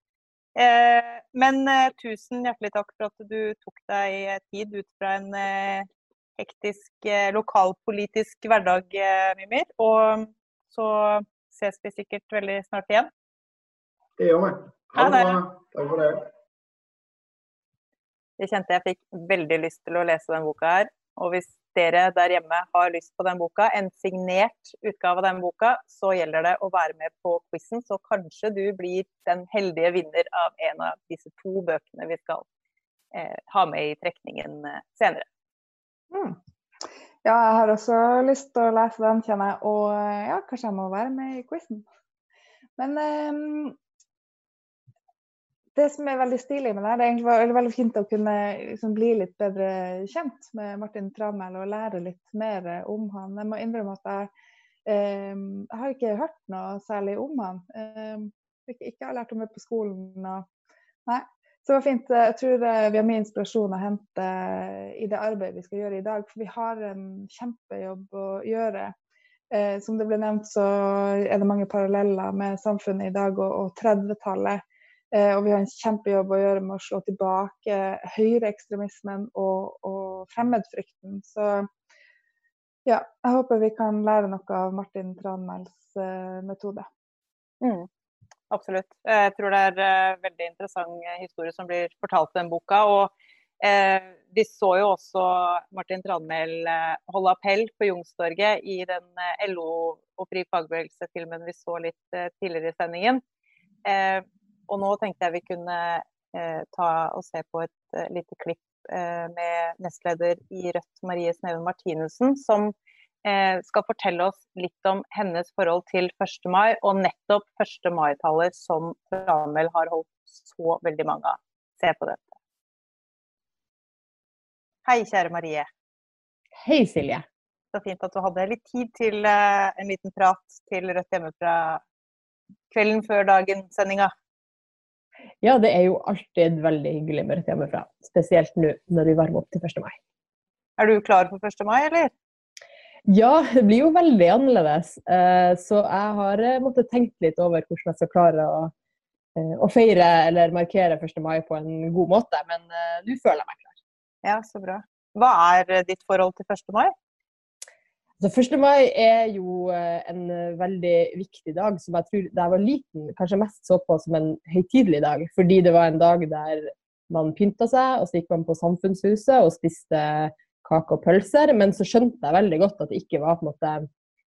Eh, men tusen hjertelig takk for at du tok deg tid ut fra en hektisk lokalpolitisk hverdag, Mimir. Og så ses vi sikkert veldig snart igjen. Det gjør vi. Ha det bra. Takk for det. Jeg kjente jeg fikk veldig lyst til å lese den boka her. Og hvis dere der hjemme har lyst på den boka, en signert utgave av den boka, så gjelder det å være med på quizen. Så kanskje du blir den heldige vinner av en av disse to bøkene vi skal eh, ha med i trekningen eh, senere. Mm. Ja, jeg har også lyst til å lese den, kjenner jeg. Og eh, ja, kanskje jeg må være med i quizen. Men eh, det som er veldig stilig med det, det er egentlig veldig, fint å kunne liksom, bli litt bedre kjent med Martin Tramæl og lære litt mer om han. Jeg må innrømme at jeg, eh, har ikke hørt noe særlig om han. Eh, ikke, ikke har lært om det på skolen. Og, nei. Så det var fint. Jeg tror eh, vi har mye inspirasjon å hente i det arbeidet vi skal gjøre i dag. For vi har en kjempejobb å gjøre. Eh, som det ble nevnt, så er det mange paralleller med samfunnet i dag og, og 30-tallet. Eh, og vi har en kjempejobb å gjøre med å slå tilbake høyreekstremismen og, og fremmedfrykten. Så ja, jeg håper vi kan lære noe av Martin Tranmæls uh, metode. Mm, absolutt. Jeg tror det er uh, veldig interessant historie som blir fortalt i den boka. Og uh, vi så jo også Martin Tranmæl holde appell på Youngstorget i den LO og Fri fagbevegelse-filmen vi så litt tidligere i sendingen. Og nå tenkte jeg vi kunne eh, ta og se på et uh, lite klipp eh, med nestleder i Rødt, Marie Sneven Martinussen, som eh, skal fortelle oss litt om hennes forhold til 1. mai, og nettopp 1. mai-taller som Ramel har holdt så veldig mange av. Se på dette. Hei, kjære Marie. Hei, Silje. Så fint at du hadde litt tid til uh, en liten prat til Rødt hjemmefra kvelden før dagen-sendinga. Ja, det er jo alltid veldig hyggelig med rett hjemmefra. Spesielt nå når vi varmer opp til 1. mai. Er du klar for 1. mai, eller? Ja, det blir jo veldig annerledes. Eh, så jeg har eh, måttet tenke litt over hvordan jeg skal klare å, eh, å feire eller markere 1. mai på en god måte. Men nå føler jeg meg klar. Ja, så bra. Hva er ditt forhold til 1. mai? Altså, 1. mai er jo en veldig viktig dag som jeg tror da jeg var liten kanskje mest så på som en høytidelig dag. Fordi det var en dag der man pynta seg, og så gikk man på Samfunnshuset og spiste kake og pølser. Men så skjønte jeg veldig godt at det ikke var på en måte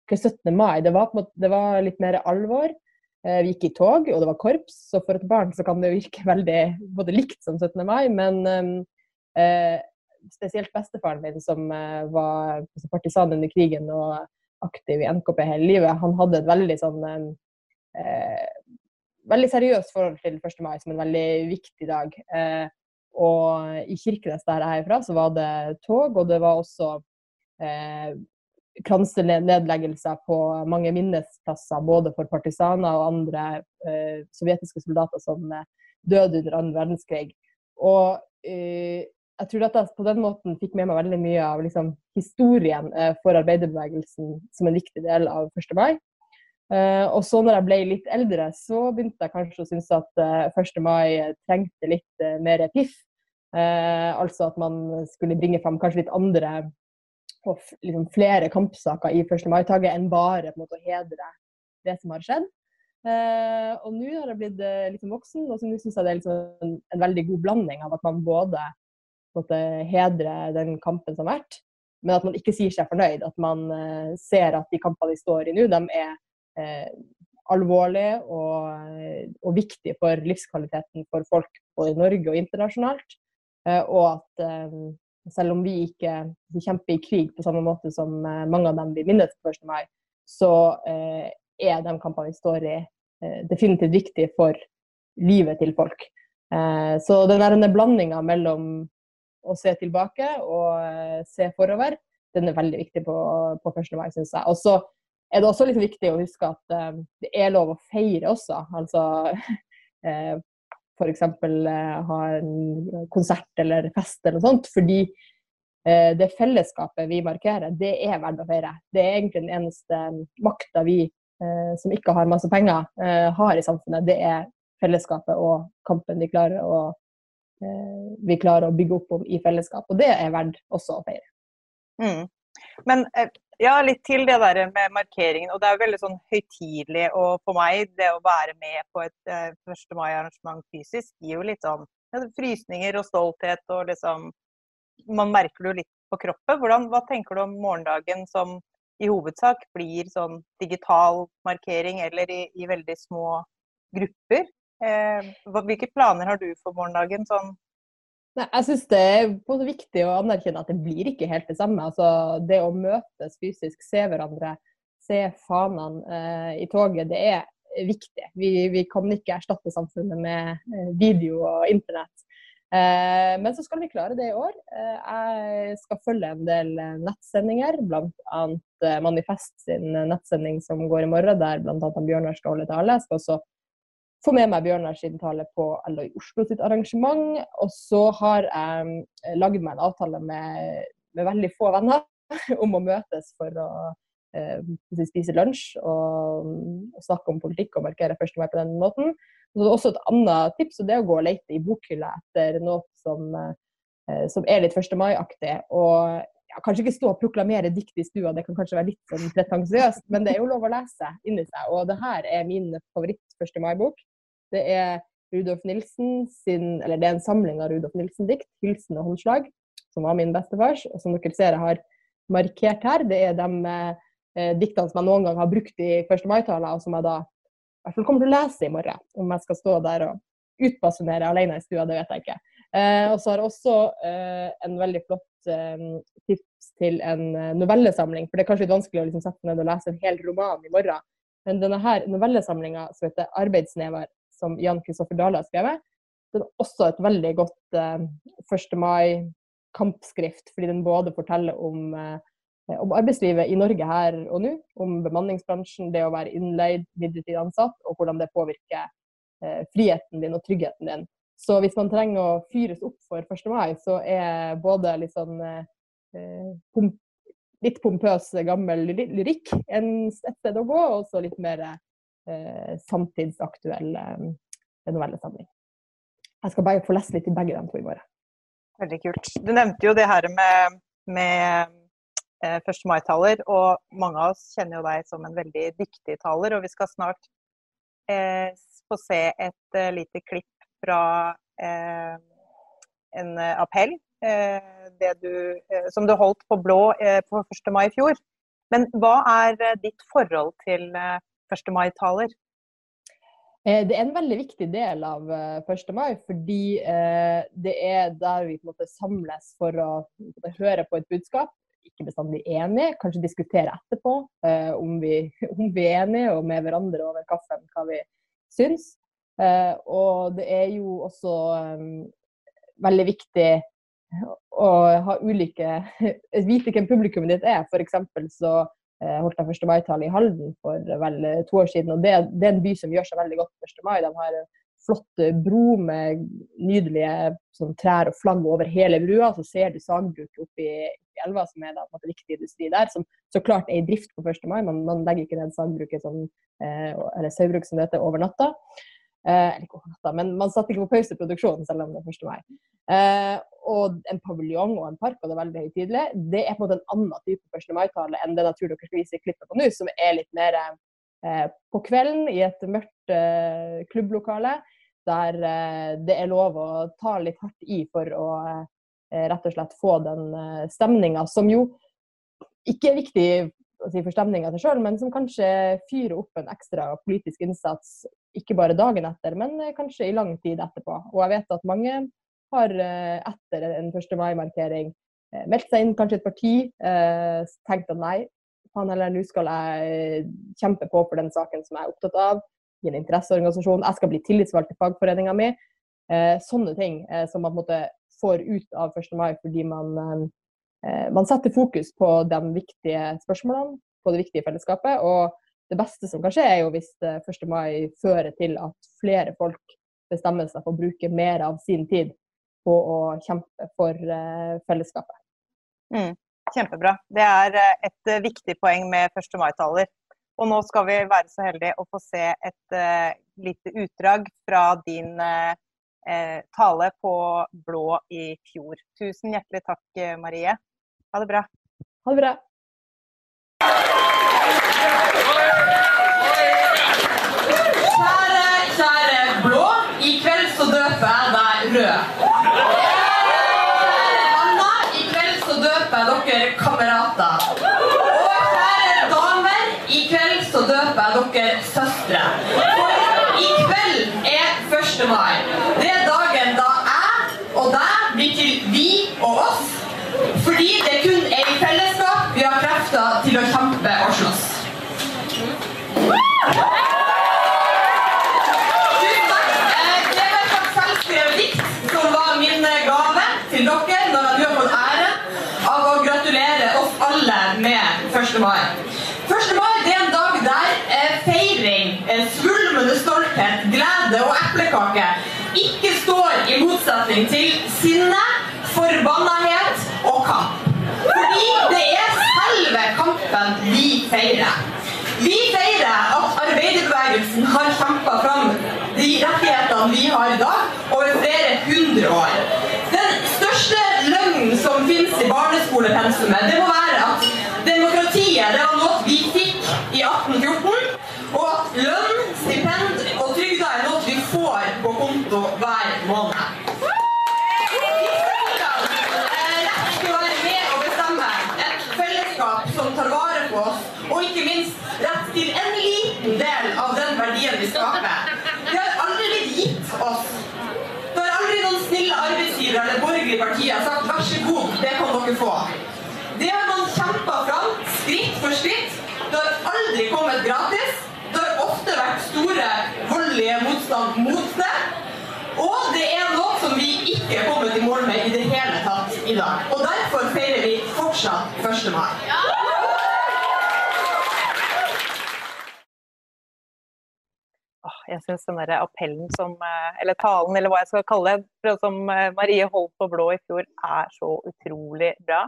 ikke 17. mai. Det var, måte, det var litt mer alvor. Eh, vi gikk i tog, og det var korps, så for et barn så kan det virke veldig både likt som 17. mai. Men eh, spesielt bestefaren min, som eh, var partisan under krigen og aktiv i NKP hele livet, han hadde et veldig sånn eh, veldig seriøst forhold til 1. mai som en veldig viktig dag. Eh, og i Kirkenes, der jeg er fra, så var det tog, og det var også eh, kransenedleggelser på mange minnesplasser, både for partisaner og andre eh, sovjetiske soldater som eh, døde under annen verdenskrig. Og eh, jeg tror at jeg på den måten fikk med meg veldig mye av liksom, historien eh, for arbeiderbevegelsen som en viktig del av 1. mai. Uh, og så når jeg ble litt eldre, så begynte jeg kanskje å synes at uh, 1. mai trengte litt mer piff. Eh, altså at man skulle bringe fram kanskje litt andre og liksom flere kampsaker i 1. mai-taget enn bare på en måte å hedre det som har skjedd. Eh, og nå har jeg blitt eh, liksom voksen, og så nå syns jeg det er liksom en, en, veldig god blanding av at man både måte, hedre den kampen som har vært, men at man ikke sier seg fornøyd. At man eh, ser at de kampene de står i nå, de er eh, alvorlige og, og viktige for livskvaliteten for folk både i Norge og internasjonalt. Eh, og at eh, selv om vi ikke vi kjemper i krig på samme måte som eh, mange av dem vi minnes på 1. mai, så er de kampene vi står i, definitivt viktige for livet til folk. Så den blandinga mellom å se tilbake og se forover, den er veldig viktig på, på 1. mai, syns jeg. Og så er det også litt viktig å huske at det er lov å feire også. Altså f.eks. Eh, ha en konsert eller fest eller noe sånt. Fordi eh, det fellesskapet vi markerer, det er verdt å feire. Det er egentlig den eneste makta vi eh, som ikke har masse penger, har i samfunnet. Det er fellesskapet og kampen de klarer å, vi klarer å bygge opp om i fellesskap. Og det er verdt også å feire. Mm. Men ja, litt til det der med markeringen. Og det er veldig sånn høytidelig. Og for meg, det å være med på et eh, 1. mai-arrangement fysisk gir jo litt sånn frysninger og stolthet og liksom Man merker det jo litt på kroppen. Hvordan, hva tenker du om morgendagen som i hovedsak blir sånn digital markering eller i, i veldig små grupper? Eh, hvilke planer har du for morgendagen sånn Nei, jeg syns det er viktig å anerkjenne at det blir ikke helt det samme. Altså, det å møtes fysisk, se hverandre, se fanene eh, i toget, det er viktig. Vi, vi, kan ikke erstatte samfunnet med eh, video og internett. Eh, men så skal vi klare det i år. Eh, jeg skal følge en del eh, nettsendinger, bl.a. Manifest sin nettsending som går i morgen, der bl.a. Bjørnar skal holde tale. Jeg skal også få med meg Bjørnar sin tale på LO i Oslo sitt arrangement. Og så har jeg eh, lagd meg en avtale med, med, veldig få venner om å møtes for å eh, spise lunsj og, og, snakke om politikk og markere 1. mai på den måten. Og så også et annet tips, og det er å gå og lete i bokhylla etter noe som, eh, som er litt 1. mai-aktig. Og ja, kanskje ikke stå og proklamere dikt i stua, det kan kanskje være litt sånn pretensiøst, men det er jo lov å lese inni seg. Og det her er min favoritt 1. mai-bok. Det er Rudolf Nilsen sin, eller det er en samling av Rudolf Nilsen-dikt, 'Hilsen og håndslag', som var min bestefars. Og som dere ser jeg har markert her, det er de eh, diktene som jeg noen gang har brukt i 1. mai-taler, og som jeg da i hvert fall kommer til å lese i morgen. Om jeg skal stå der og utbasunere alene i stua, det vet jeg ikke. Eh, og så har jeg også eh, en veldig flott tips til en novellesamling. For det er kanskje litt vanskelig å liksom sette ned og lese en hel roman i morgen. Men denne her novellesamlinga som heter 'Arbeidsnever', som Jan Kristoffer Dale har skrevet, den er også et veldig godt 1. mai-kampskrift. Fordi den både forteller om Eh, om arbeidslivet i Norge her og nå, om bemanningsbransjen, det å være innleid, midlertidig ansatt, og hvordan det påvirker eh, friheten din og tryggheten din. Så hvis man trenger å fyres opp for 1. mai, så er både litt sånn eh, pom litt pompøs gammel lyrikk en, et sted å gå, og også litt mer eh, samtidsaktuell eh, novellesamling. Jeg skal bare få lese litt i begge de to i morgen. Veldig kult. Du nevnte jo det her med, med 1. Eh, mai-taler. Og mange av oss kjenner jo deg som en veldig dyktig taler. Og vi skal snart eh, få se et eh, lite klipp fra eh, en appell eh, du, eh, som du holdt på Blå på 1. mai i fjor. Men hva er ditt forhold til 1. mai-taler? Det er en veldig viktig del av 1. mai, fordi det er der vi på en måte samles for å høre på et budskap ikke bestandig enige, kanskje diskutere etterpå eh, om, vi, om, vi, er enige og med hverandre over kaffen hva vi syns. Eh, og det er jo også um, veldig viktig å ha ulike Vite hvem publikummet ditt er. F.eks. så eh, holdt jeg 1. mai-tale i Halden for vel to år siden. og det, det, er en by som gjør seg veldig godt på 1. mai. De har flott bro med nydelige sånn, trær og flagg over hele brua. Så ser du sagbruket oppi i elva, som er da, på en måte, viktig industri der, som så klart er i drift på 1. mai. Man, man legger ikke ned sagbruket som, eh, eller saubruk som det heter, over natta. Eh, eller ikke over natta, men man satte ikke på pause produksjonen selv om det er 1. mai. Eh, og en paviljong og en park, og det er veldig høytidelig. Det er på en måte en annen type 1. mai-tale enn det jeg tror dere skal vise i klippet på nå, som er litt mer eh, på kvelden i et mørkt klubblokale der det er lov å ta litt hardt i for å rett og slett få den eh, stemninga, som jo ikke er viktig for stemninga til sjøl, men som kanskje fyrer opp en ekstra politisk innsats, ikke bare dagen etter, men kanskje i lang tid etterpå. Og jeg vet at mange har etter en 1. mai-markering meldt seg inn kanskje et parti, tenkt at nei, faen heller, nå skal jeg kjempe på for den saken som jeg er opptatt av i en interesseorganisasjon, jeg skal bli tillitsvalgt i fagforeninga mi. Eh, sånne ting eh, som man på en måte får ut av 1. mai fordi man, eh, man setter fokus på de viktige spørsmålene, på det viktige fellesskapet. Og det beste som kan skje, er jo hvis 1. Eh, mai fører til at flere folk bestemmer seg for å bruke mer av sin tid på å kjempe for eh, fellesskapet. Mm, kjempebra. Det er eh, et viktig poeng med 1. mai-taler. Og nå skal vi være så heldige å få se et uh, lite utdrag fra din uh, tale på Blå i fjor. Tusen hjertelig takk, Marie. Ha det bra. Ha det bra. Blå. I kveld så døper jeg deg rød. Anna. I kveld så døper jeg dere kamerater. Og kjære damer, i kveld så døper jeg dere søstre. For i kveld er 1. mai. Det er dagen da jeg og deg blir til vi og oss. Fordi det kun er i fellesskap vi har krefter til å kjempe og slåss. Tusen takk. Eh, det var et selvskrevet dikt som var min gave til dere når du har fått æren av å gratulere oss alle med 1. mai. 1. mai svulmende stolthet, glede og eplekake ikke står i motsetning til sinne, forbannethet og kamp. Fordi det er selve kampen vi feirer. Vi feirer at arbeiderbevegelsen har kjempa fram de rettighetene vi har i dag, over flere hundre år. Den største løgnen som finnes i barneskolepensumet, det må være det var noe vi fikk i 1814, og at lønn konto hver motstand mot det. Og det er noe som vi ikke er kommet i mål med i det hele tatt i dag. Og derfor feirer vi fortsatt 1. mai. Jeg syns den der appellen som eh, Eller talen, eller hva jeg skal kalle det, som eh, Marie holdt på blå i fjor, er så utrolig bra.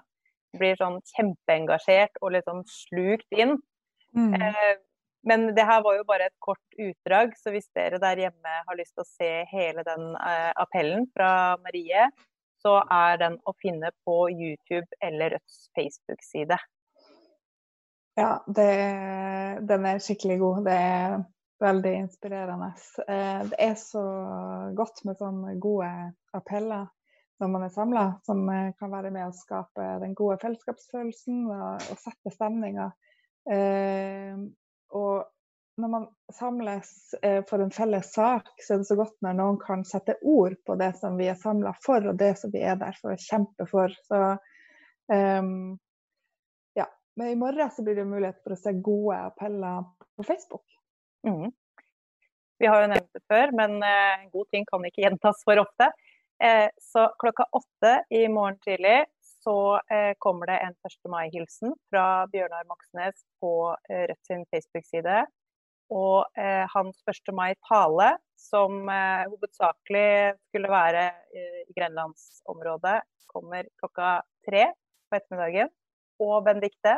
Blir sånn kjempeengasjert og litt sånn slukt inn. Mm. Eh, men det her var jo bare et kort utdrag, så hvis dere der hjemme har lyst til å se hele den eh, appellen fra Marie, så er den å finne på YouTube eller Rødts Facebook-side. Ja, det, den er skikkelig god. Det er veldig inspirerende. Eh, det er så godt med sånne gode appeller når man er samla, som eh, kan være med å skape den gode fellesskapsfølelsen og, og sette stemninga. Eh, og når man samles eh, for en felles sak, så er det så godt når noen kan sette ord på det som vi er samla for, og det som vi er der for å kjempe for. Så um, ja. Men i morgen så blir det mulighet for å se gode appeller på Facebook. Mm. Vi har jo nevnt det før, men en god ting kan ikke gjentas for ofte. Uh, så klokka åtte i morgen tidlig så eh, kommer det en 1. mai-hilsen fra Bjørnar Moxnes på eh, Rødt sin Facebook-side. Og eh, hans 1. mai-tale, som hovedsakelig skulle være i grenlandsområdet, kommer klokka tre på ettermiddagen. Og Benedicte,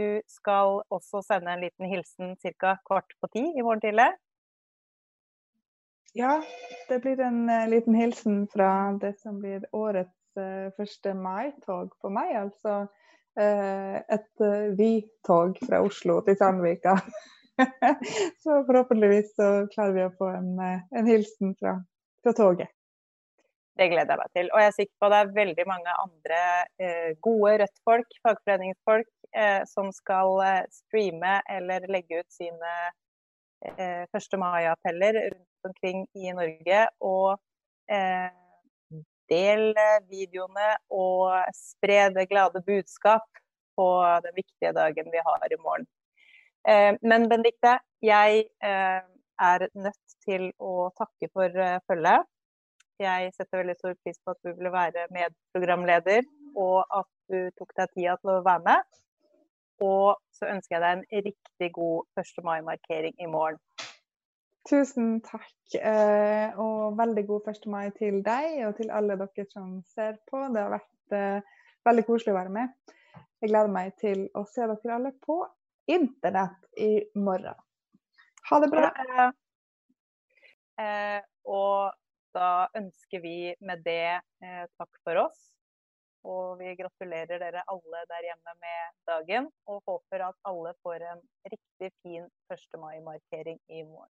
du skal også sende en liten hilsen ca. kvart på ti i morgen tidlig. Ja, det blir en liten hilsen fra det som blir årets 1. mai-tog for meg. Altså eh, et eh, Vy-tog fra Oslo til Sandvika. så forhåpentligvis så klarer vi å få en, eh, en hilsen fra, fra, toget. Det gleder jeg meg til. Og jeg er sikker på at det er veldig mange andre eh, gode Rødt-folk, fagforeningsfolk, eh, som skal eh, streame eller legge ut sine eh, 1. mai-appeller rundt omkring i Norge. Og eh, Del eh, videoene og spre det glade budskap på den viktige dagen vi har i morgen. Eh, men Benedicte, jeg eh, er nødt til å takke for følget. Jeg setter veldig stor pris på at du ville være medprogramleder, og at du tok deg tida til å være med. Og så ønsker jeg deg en riktig god 1. mai-markering i morgen. Tusen takk, eh, og veldig god 1. mai til deg og til alle dere som ser på. Det har vært eh, veldig koselig å være med. Jeg gleder meg til å se dere alle på internett i morgen. Ha det bra. Eh, og da ønsker vi med det eh, takk for oss. Og vi gratulerer dere alle der hjemme med dagen, og håper at alle får en riktig fin 1. mai-markering i morgen.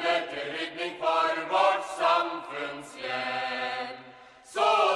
So